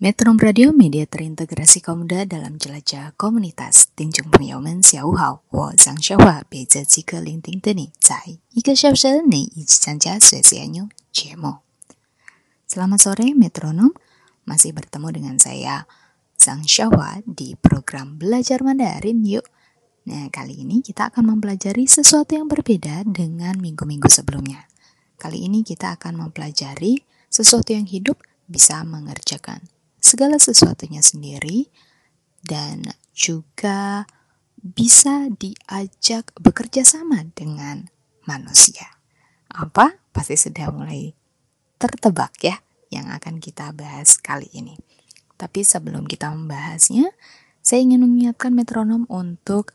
Metro Radio media terintegrasi kaum muda dalam jelajah komunitas。听众朋友们，下午好，我张小华陪着即刻聆听的你，在一个小时内一起参加 sesiannya 节目。Selamat sore metronom, masih bertemu dengan saya Sang Syahwa di program Belajar Mandarin Yuk. Nah, kali ini kita akan mempelajari sesuatu yang berbeda dengan minggu-minggu sebelumnya. Kali ini kita akan mempelajari sesuatu yang hidup bisa mengerjakan segala sesuatunya sendiri dan juga bisa diajak bekerja sama dengan manusia. Apa? Pasti sudah mulai tertebak ya yang akan kita bahas kali ini. Tapi sebelum kita membahasnya, saya ingin mengingatkan metronom untuk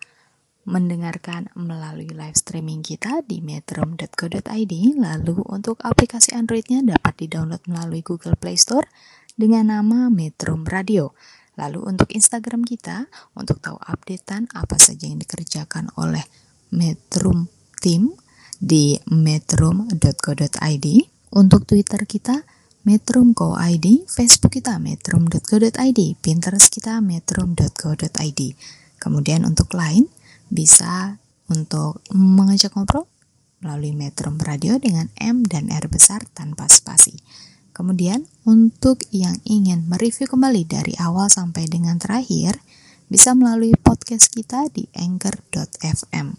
mendengarkan melalui live streaming kita di metrom.co.id. Lalu untuk aplikasi Androidnya dapat di-download melalui Google Play Store dengan nama Metrum Radio. Lalu untuk Instagram kita, untuk tahu updatean apa saja yang dikerjakan oleh Metrum Team di metrum.co.id. Untuk Twitter kita, metrum.co.id, Facebook kita metrum.co.id, Pinterest kita metrum.co.id. Kemudian untuk lain, bisa untuk mengajak ngobrol melalui Metrum Radio dengan M dan R besar tanpa spasi. Kemudian untuk yang ingin mereview kembali dari awal sampai dengan terakhir, bisa melalui podcast kita di anchor.fm.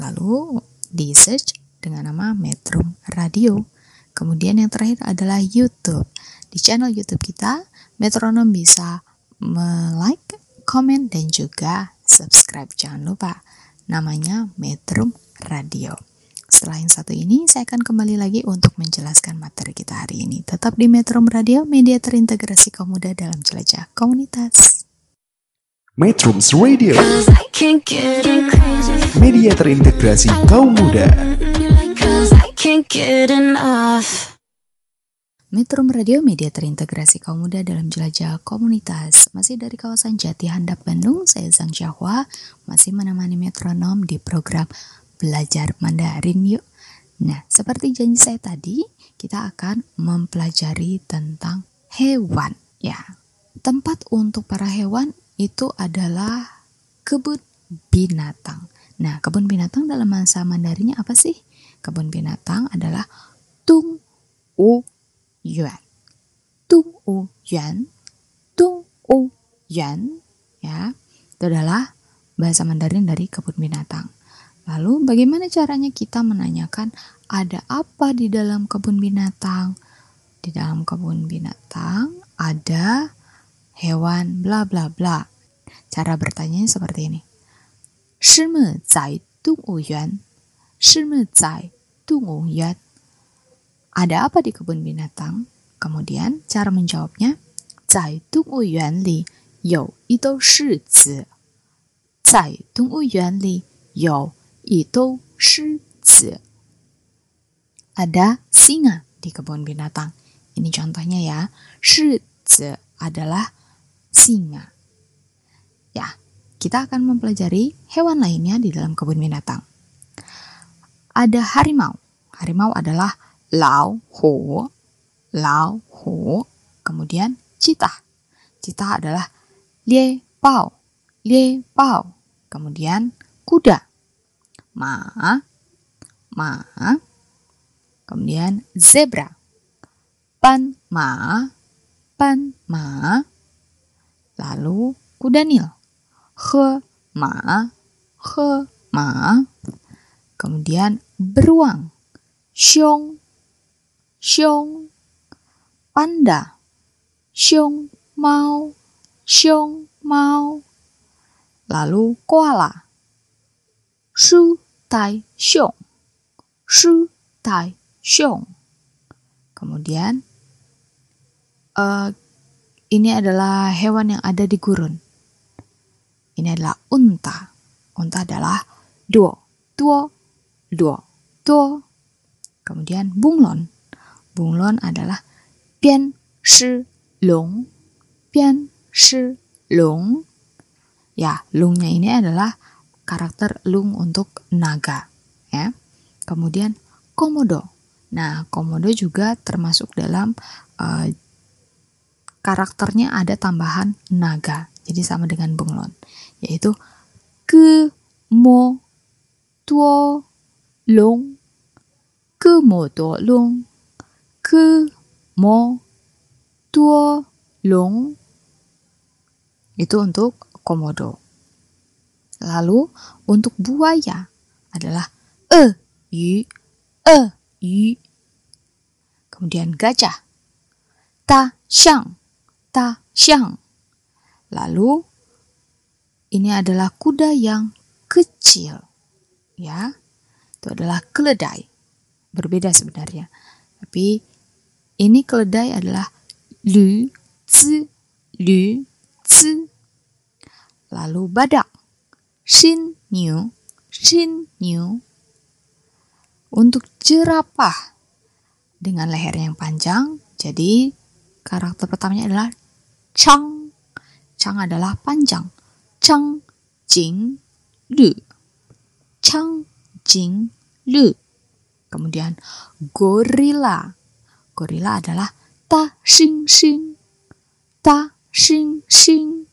Lalu di search dengan nama Metrum Radio. Kemudian yang terakhir adalah YouTube. Di channel YouTube kita, Metronom bisa like, komen, dan juga subscribe. Jangan lupa, namanya Metrum Radio. Setelah yang satu ini, saya akan kembali lagi untuk menjelaskan materi kita hari ini. Tetap di Metro Radio, media terintegrasi kaum muda dalam jelajah komunitas. Metrums Radio. Media terintegrasi kaum muda. Metro Radio, media terintegrasi kaum muda dalam jelajah komunitas. Masih dari kawasan Jati Handap Bandung, saya Zhang Syahwa masih menemani metronom di program Belajar Mandarin Yuk. Nah, seperti janji saya tadi, kita akan mempelajari tentang hewan. Ya, tempat untuk para hewan itu adalah kebun binatang. Nah, kebun binatang dalam bahasa Mandarinnya apa sih? Kebun binatang adalah tung u yuan. Tung u yuan. Tung u yuan. Ya, itu adalah bahasa Mandarin dari kebun binatang. Lalu, bagaimana caranya kita menanyakan ada apa di dalam kebun binatang? Di dalam kebun binatang ada hewan bla bla bla. Cara bertanya seperti ini. Shime zai dungu yuan. Shime zai dungu yuan. Ada apa di kebun binatang? Kemudian cara menjawabnya, zai dungu yuan li yu yi shi zi. Zai dungu yuan li you 里有一头狮子。Ada singa di kebun binatang. Ini contohnya ya. 狮子 adalah singa. Ya, kita akan mempelajari hewan lainnya di dalam kebun binatang. Ada harimau. Harimau adalah lau hu. Lau hu. Kemudian citah. Citah adalah lie pao. Lie pao. Kemudian kuda. Ma. Ma. Kemudian zebra. Pan ma. Pan ma. Lalu kuda nil. He ma. He ma. Kemudian beruang. Xiong. Xiong. Panda. Xiong mau. Xiong mau. Lalu koala. Shu tai xiong. Shu tai xiong. Kemudian eh, ini adalah hewan yang ada di gurun. Ini adalah unta. unta adalah duo, duo, duo, duo. Kemudian bunglon. Bunglon adalah bian shi long, bian shi long. Ya, lungnya ini adalah karakter lung untuk naga, ya. Kemudian komodo. Nah, komodo juga termasuk dalam uh, karakternya ada tambahan naga. Jadi sama dengan bunglon, yaitu ke mo tuo long ke mo tuo long ke mo tuo long itu untuk komodo. Lalu untuk buaya adalah e yu e yu. Kemudian gajah ta xiang ta xiang. Lalu ini adalah kuda yang kecil. Ya. Itu adalah keledai. Berbeda sebenarnya. Tapi ini keledai adalah lu zi lu zi. Lalu badak shin niu shin niu. Untuk jerapah dengan leher yang panjang, jadi karakter pertamanya adalah chang. Chang adalah panjang. Chang jing lu. Chang jing lu. Kemudian gorila. Gorila adalah ta xing xing. Ta xing xing.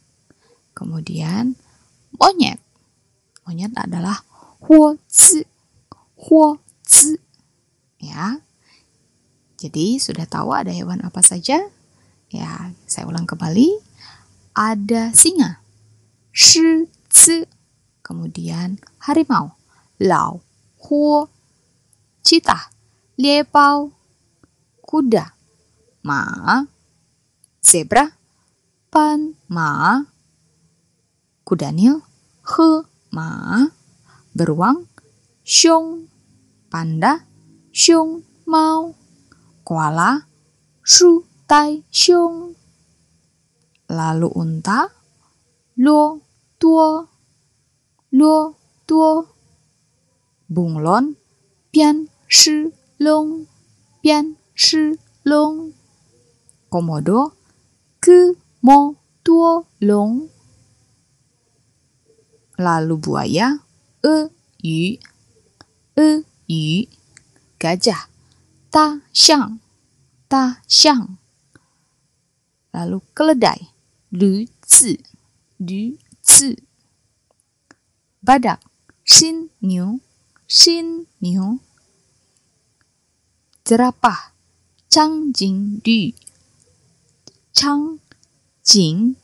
Kemudian monyet. Monyet adalah huo zi. Huo zi. Ya. Jadi sudah tahu ada hewan apa saja? Ya, saya ulang kembali. Ada singa. Shi zi. Kemudian harimau. Lao. Huo. Cita. Liebao. Kuda. Ma. Zebra. Pan. Ma. Kuda nil. He. Ma. Beruang. Xiong. Panda. Xiong. Mau. Koala. Shu. Tai. Xiong. Lalu unta. Lo. Tuo. Lo. Tuo. Bunglon. Pian. Shi. Long. Pian. Shi. Long. Komodo. Ke. Mo. Tuo. Long. Lalu buaya. E. Yu. E. Yu. Gajah. Ta. Xiang. Ta. Xiang. Lalu keledai. Lu. Zi. Lu. Zi. Badak. Shin. Niu. Shin. Niu. Jerapah. Chang. Jing. Lu. Chang. Jing.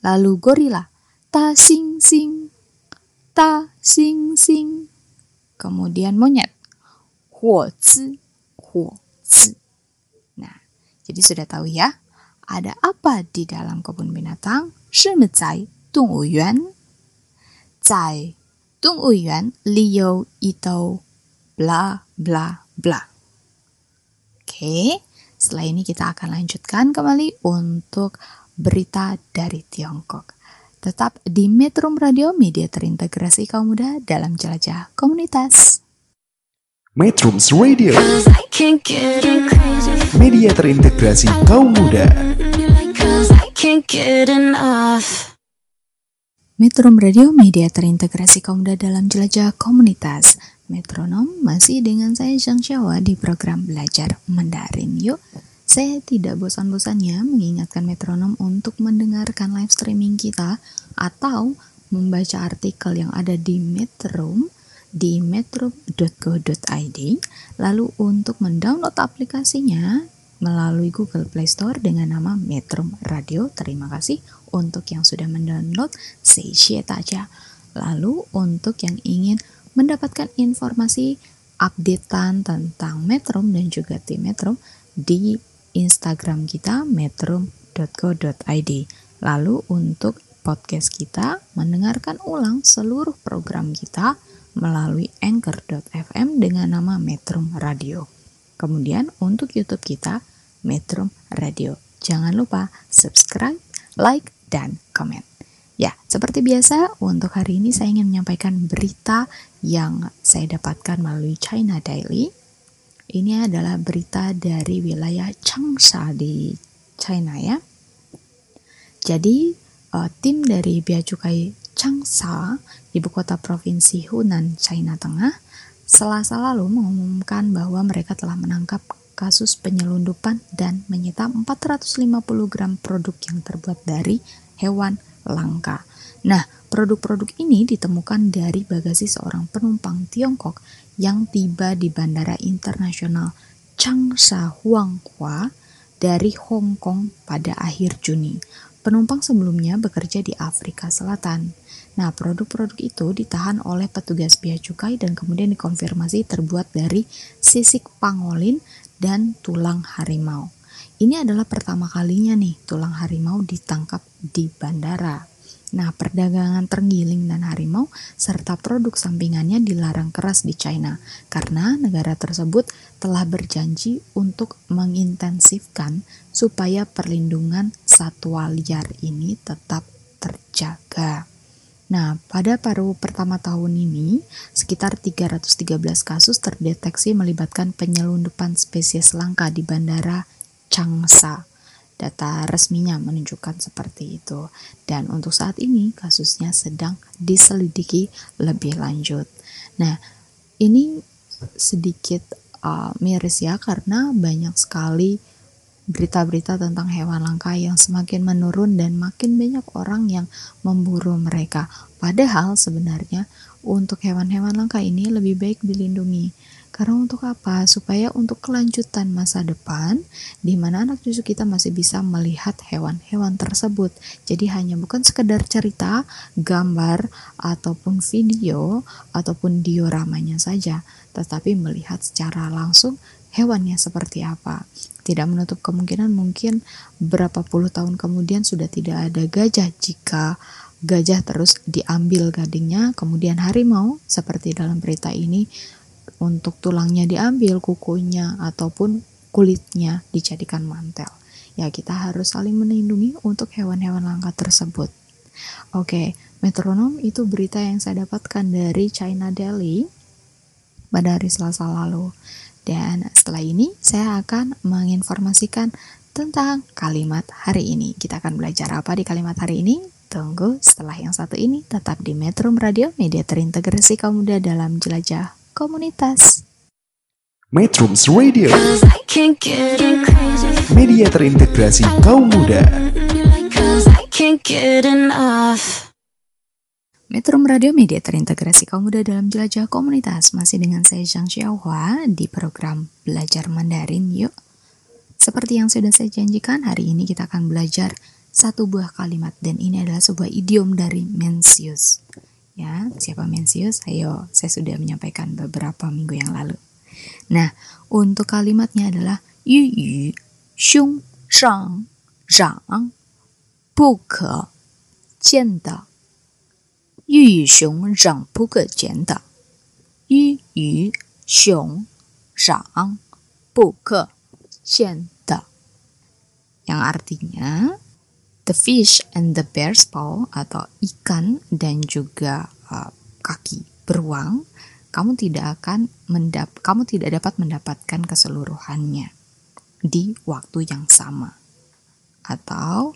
Lalu gorila, ta sing sing, ta sing sing. Kemudian monyet, huo zi, huo zi. Nah, jadi sudah tahu ya, ada apa di dalam kebun binatang? Shime zai tung wu yuan. Zai tung wu yuan liu itu bla bla bla. Oke, setelah ini kita akan lanjutkan kembali untuk berita dari Tiongkok. Tetap di Metro Radio Media terintegrasi kaum muda dalam jelajah komunitas. Metrums Radio, media terintegrasi kaum muda. Metro Radio Media terintegrasi kaum muda dalam jelajah komunitas. Metronom masih dengan saya Zhang Xiaowa di program Belajar Mandarin. Yuk, saya tidak bosan-bosannya mengingatkan metronom untuk mendengarkan live streaming kita atau membaca artikel yang ada di Metrum di metro.go.id lalu untuk mendownload aplikasinya melalui Google Play Store dengan nama Metro Radio. Terima kasih untuk yang sudah mendownload. Seishie aja. Lalu untuk yang ingin mendapatkan informasi updatean tentang Metro dan juga tim Metro di Instagram kita metro.co.id. Lalu untuk podcast kita mendengarkan ulang seluruh program kita melalui anchor.fm dengan nama Metrum Radio. Kemudian untuk YouTube kita Metrum Radio. Jangan lupa subscribe, like, dan komen. Ya, seperti biasa, untuk hari ini saya ingin menyampaikan berita yang saya dapatkan melalui China Daily. Ini adalah berita dari wilayah Changsha di China ya. Jadi, uh, tim dari Bea Cukai Changsha, ibu kota provinsi Hunan, China Tengah, selasa lalu mengumumkan bahwa mereka telah menangkap kasus penyelundupan dan menyita 450 gram produk yang terbuat dari hewan langka. Nah, produk-produk ini ditemukan dari bagasi seorang penumpang Tiongkok yang tiba di Bandara Internasional Changsha Huanghua dari Hong Kong pada akhir Juni. Penumpang sebelumnya bekerja di Afrika Selatan. Nah, produk-produk itu ditahan oleh petugas bea cukai dan kemudian dikonfirmasi terbuat dari sisik pangolin dan tulang harimau. Ini adalah pertama kalinya nih tulang harimau ditangkap di bandara. Nah, perdagangan terenggiling dan harimau serta produk sampingannya dilarang keras di China karena negara tersebut telah berjanji untuk mengintensifkan supaya perlindungan satwa liar ini tetap terjaga. Nah, pada paruh pertama tahun ini, sekitar 313 kasus terdeteksi melibatkan penyelundupan spesies langka di bandara Changsha. Data resminya menunjukkan seperti itu. Dan untuk saat ini kasusnya sedang diselidiki lebih lanjut. Nah, ini sedikit uh, miris ya karena banyak sekali berita-berita tentang hewan langka yang semakin menurun dan makin banyak orang yang memburu mereka. Padahal sebenarnya untuk hewan-hewan langka ini lebih baik dilindungi karena untuk apa? Supaya untuk kelanjutan masa depan, di mana anak cucu kita masih bisa melihat hewan-hewan tersebut. Jadi hanya bukan sekedar cerita, gambar, ataupun video, ataupun dioramanya saja, tetapi melihat secara langsung hewannya seperti apa. Tidak menutup kemungkinan mungkin berapa puluh tahun kemudian sudah tidak ada gajah jika gajah terus diambil gadingnya, kemudian harimau seperti dalam berita ini untuk tulangnya diambil, kukunya ataupun kulitnya dijadikan mantel. Ya, kita harus saling melindungi untuk hewan-hewan langka tersebut. Oke, metronom itu berita yang saya dapatkan dari China Daily pada hari Selasa lalu. Dan setelah ini saya akan menginformasikan tentang kalimat hari ini. Kita akan belajar apa di kalimat hari ini? Tunggu setelah yang satu ini tetap di Metro Radio, media terintegrasi kaum muda dalam jelajah komunitas. Metrums Radio, media terintegrasi kaum muda. Metro Radio Media terintegrasi kaum muda dalam jelajah komunitas masih dengan saya Zhang Xiaohua di program Belajar Mandarin yuk. Seperti yang sudah saya janjikan, hari ini kita akan belajar satu buah kalimat dan ini adalah sebuah idiom dari Mencius ya siapa Mensius? ayo saya sudah menyampaikan beberapa minggu yang lalu. Nah untuk kalimatnya adalah yu yu xiong zhang zhang bu ke jian de yu yu xiong zhang bu ke jian de yu yu xiong zhang bu ke jian de yang artinya the fish and the bear's paw atau ikan dan juga uh, kaki beruang, kamu tidak akan mendap kamu tidak dapat mendapatkan keseluruhannya di waktu yang sama. Atau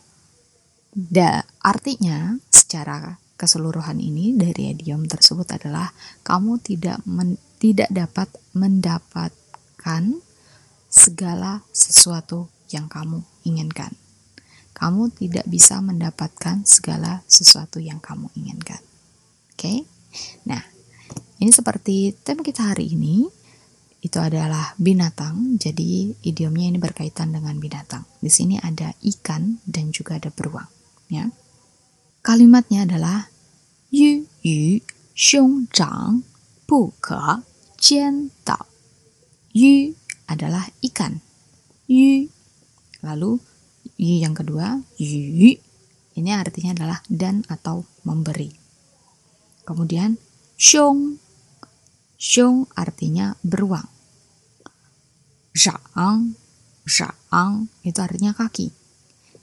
da, artinya secara keseluruhan ini dari idiom tersebut adalah kamu tidak men, tidak dapat mendapatkan segala sesuatu yang kamu inginkan. Kamu tidak bisa mendapatkan segala sesuatu yang kamu inginkan. Oke? Nah, ini seperti tema kita hari ini itu adalah binatang. Jadi idiomnya ini berkaitan dengan binatang. Di sini ada ikan dan juga ada beruang, ya. Kalimatnya adalah yu yu xiong zhang bu ke jian dao. Yu adalah ikan. Yu. Lalu yu yang kedua yu. Ini artinya adalah dan atau memberi. Kemudian xiong. Xiong artinya beruang. Zhang. Zhang itu artinya kaki.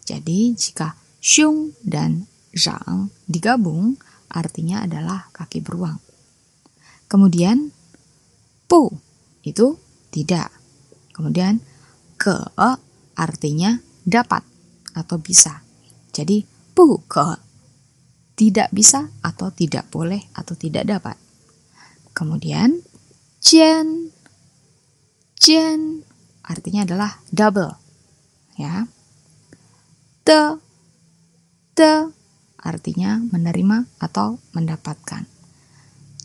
Jadi jika xiong dan rang digabung artinya adalah kaki beruang. Kemudian pu itu tidak. Kemudian ke artinya dapat atau bisa. Jadi pu ke tidak bisa atau tidak boleh atau tidak dapat. Kemudian jian jian artinya adalah double ya. Te te artinya menerima atau mendapatkan.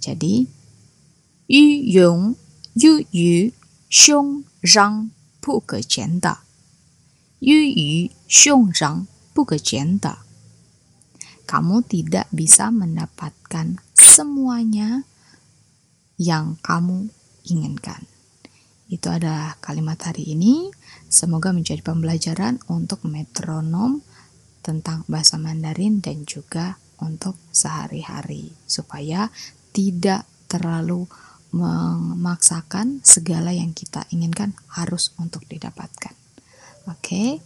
Jadi yu yong yu yu xiong rang bu ge jian. Yu yu xiong rang bu ge jian da. Kamu tidak bisa mendapatkan semuanya yang kamu inginkan. Itu adalah kalimat hari ini. Semoga menjadi pembelajaran untuk metronom tentang bahasa Mandarin dan juga untuk sehari-hari supaya tidak terlalu memaksakan segala yang kita inginkan harus untuk didapatkan. Oke.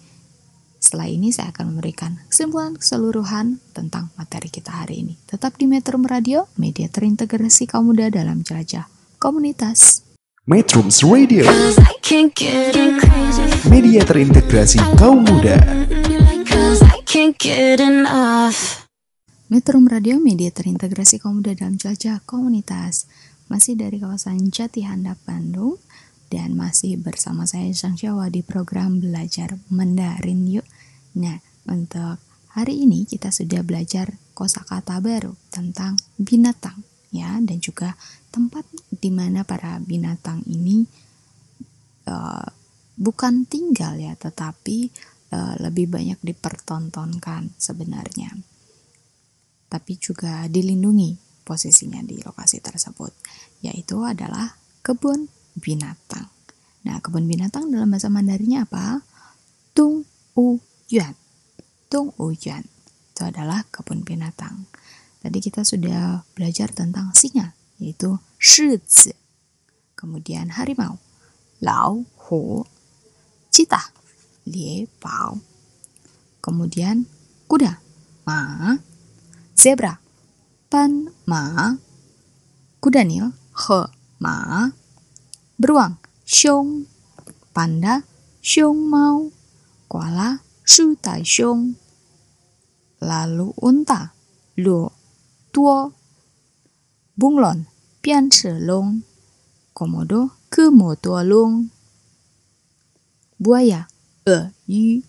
Setelah ini saya akan memberikan kesimpulan keseluruhan tentang materi kita hari ini. Tetap di Metro Radio, media terintegrasi kaum muda dalam jelajah komunitas. Metrums Radio, media terintegrasi kaum muda. Metro Radio, media terintegrasi kaum muda dalam jelajah komunitas. Masih dari kawasan Jati Handap, Bandung. Dan masih bersama saya Sang Jawa di program Belajar Mandarin Yuk. Nah, untuk hari ini kita sudah belajar kosakata baru tentang binatang ya dan juga tempat di mana para binatang ini eh, bukan tinggal ya tetapi eh, lebih banyak dipertontonkan sebenarnya tapi juga dilindungi posisinya di lokasi tersebut yaitu adalah kebun binatang. Nah, kebun binatang dalam bahasa Mandarinnya apa? Tung U Yuan. Tung U Yuan. Itu adalah kebun binatang. Tadi kita sudah belajar tentang singa, yaitu shizi. Kemudian harimau, lau hu. Cita, lie pao. Kemudian kuda, ma. Zebra, pan ma. Kuda nil, he ma. Beruang, xiong. Panda, xiong mau. Koala, shu tai xiong. Lalu unta, luo tuo. Bunglon, pian ce long. Komodo, ke mo long. Buaya, e yu.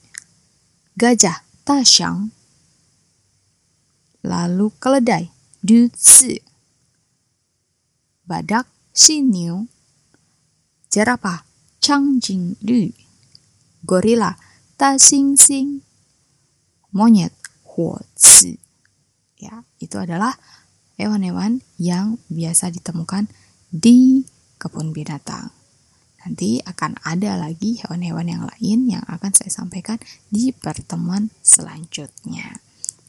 Gajah, ta xiang. Lalu keledai, du zi. Badak, si niu. Jerapah, chang jing. Gorila, ta xing xing. Monyet, huo zi. Ya, itu adalah hewan-hewan yang biasa ditemukan di kebun binatang. Nanti akan ada lagi hewan-hewan yang lain yang akan saya sampaikan di pertemuan selanjutnya.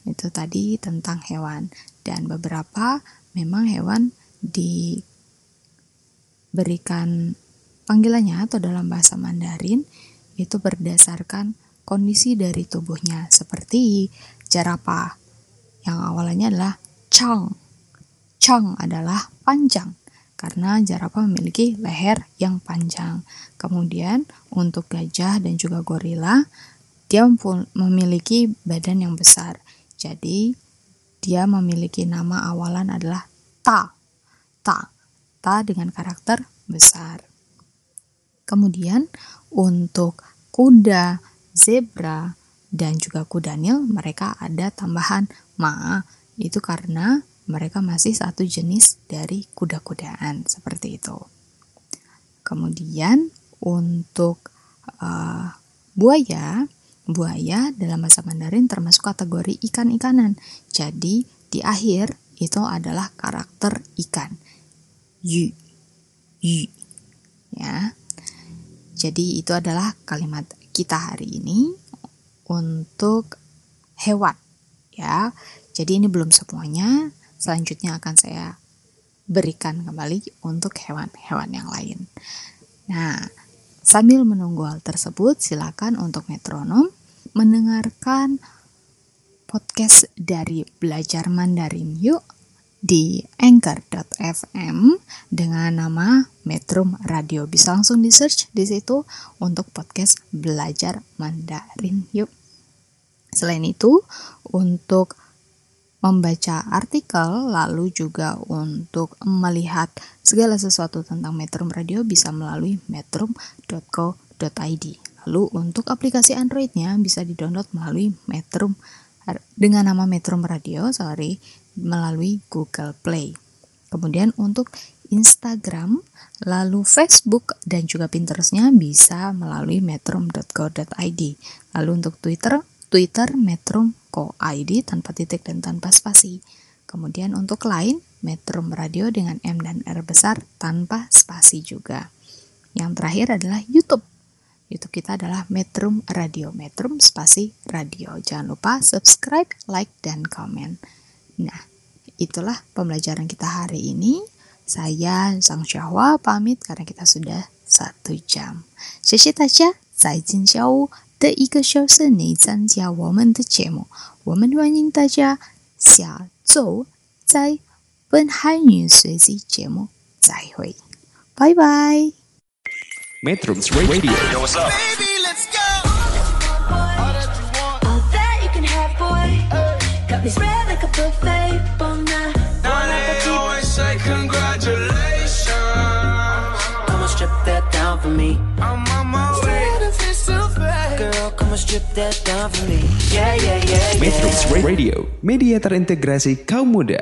Itu tadi tentang hewan dan beberapa memang hewan diberikan panggilannya atau dalam bahasa Mandarin itu berdasarkan kondisi dari tubuhnya seperti jerapah yang awalnya adalah chang. Chang adalah panjang karena jerapah memiliki leher yang panjang. Kemudian untuk gajah dan juga gorila dia memiliki badan yang besar. Jadi dia memiliki nama awalan adalah ta. Ta. Ta dengan karakter besar. Kemudian untuk kuda, zebra, dan juga kuda nil mereka ada tambahan ma itu karena mereka masih satu jenis dari kuda-kudaan seperti itu. Kemudian untuk uh, buaya, buaya dalam bahasa Mandarin termasuk kategori ikan-ikanan. Jadi di akhir itu adalah karakter ikan. Yu, yu, ya. Jadi itu adalah kalimat kita hari ini untuk hewan, ya. Jadi ini belum semuanya. Selanjutnya akan saya berikan kembali untuk hewan-hewan yang lain. Nah, sambil menunggu hal tersebut, silakan untuk metronom mendengarkan podcast dari Belajar Mandarin Yuk di anchor.fm dengan nama Metrum Radio. Bisa langsung di search di situ untuk podcast Belajar Mandarin Yuk. Selain itu, untuk membaca artikel lalu juga untuk melihat segala sesuatu tentang Metrum Radio bisa melalui metrum.co.id. Lalu untuk aplikasi Androidnya bisa di-download melalui Metrum dengan nama Metrum Radio, sorry, melalui Google Play. Kemudian untuk Instagram, lalu Facebook dan juga Pinterestnya bisa melalui metrum.co.id. Lalu untuk Twitter, Twitter Metrum Co.id tanpa titik dan tanpa spasi. Kemudian untuk lain, Metrum Radio dengan M dan R besar tanpa spasi juga. Yang terakhir adalah YouTube. YouTube kita adalah Metrum Radio, Metrum spasi radio. Jangan lupa subscribe, like, dan komen. Nah, itulah pembelajaran kita hari ini. Saya Sang Syahwa pamit karena kita sudah satu jam. 谢谢大家，再见，小屋。的一个小时内参加我们的节目。我们欢迎大家下周在本汉语学习节目再会，拜拜。 Metrums Radio Yo, what's up? Baby, let's go. All that you can have, boy. Got me spread like a buffet. Bon night. Now they always say congratulations. Come on, strip that down for me. I'm on my way. Girl, come on, strip that down for me. Yeah, yeah, yeah, yeah. Metrums Radio Media terintegrasi kaum muda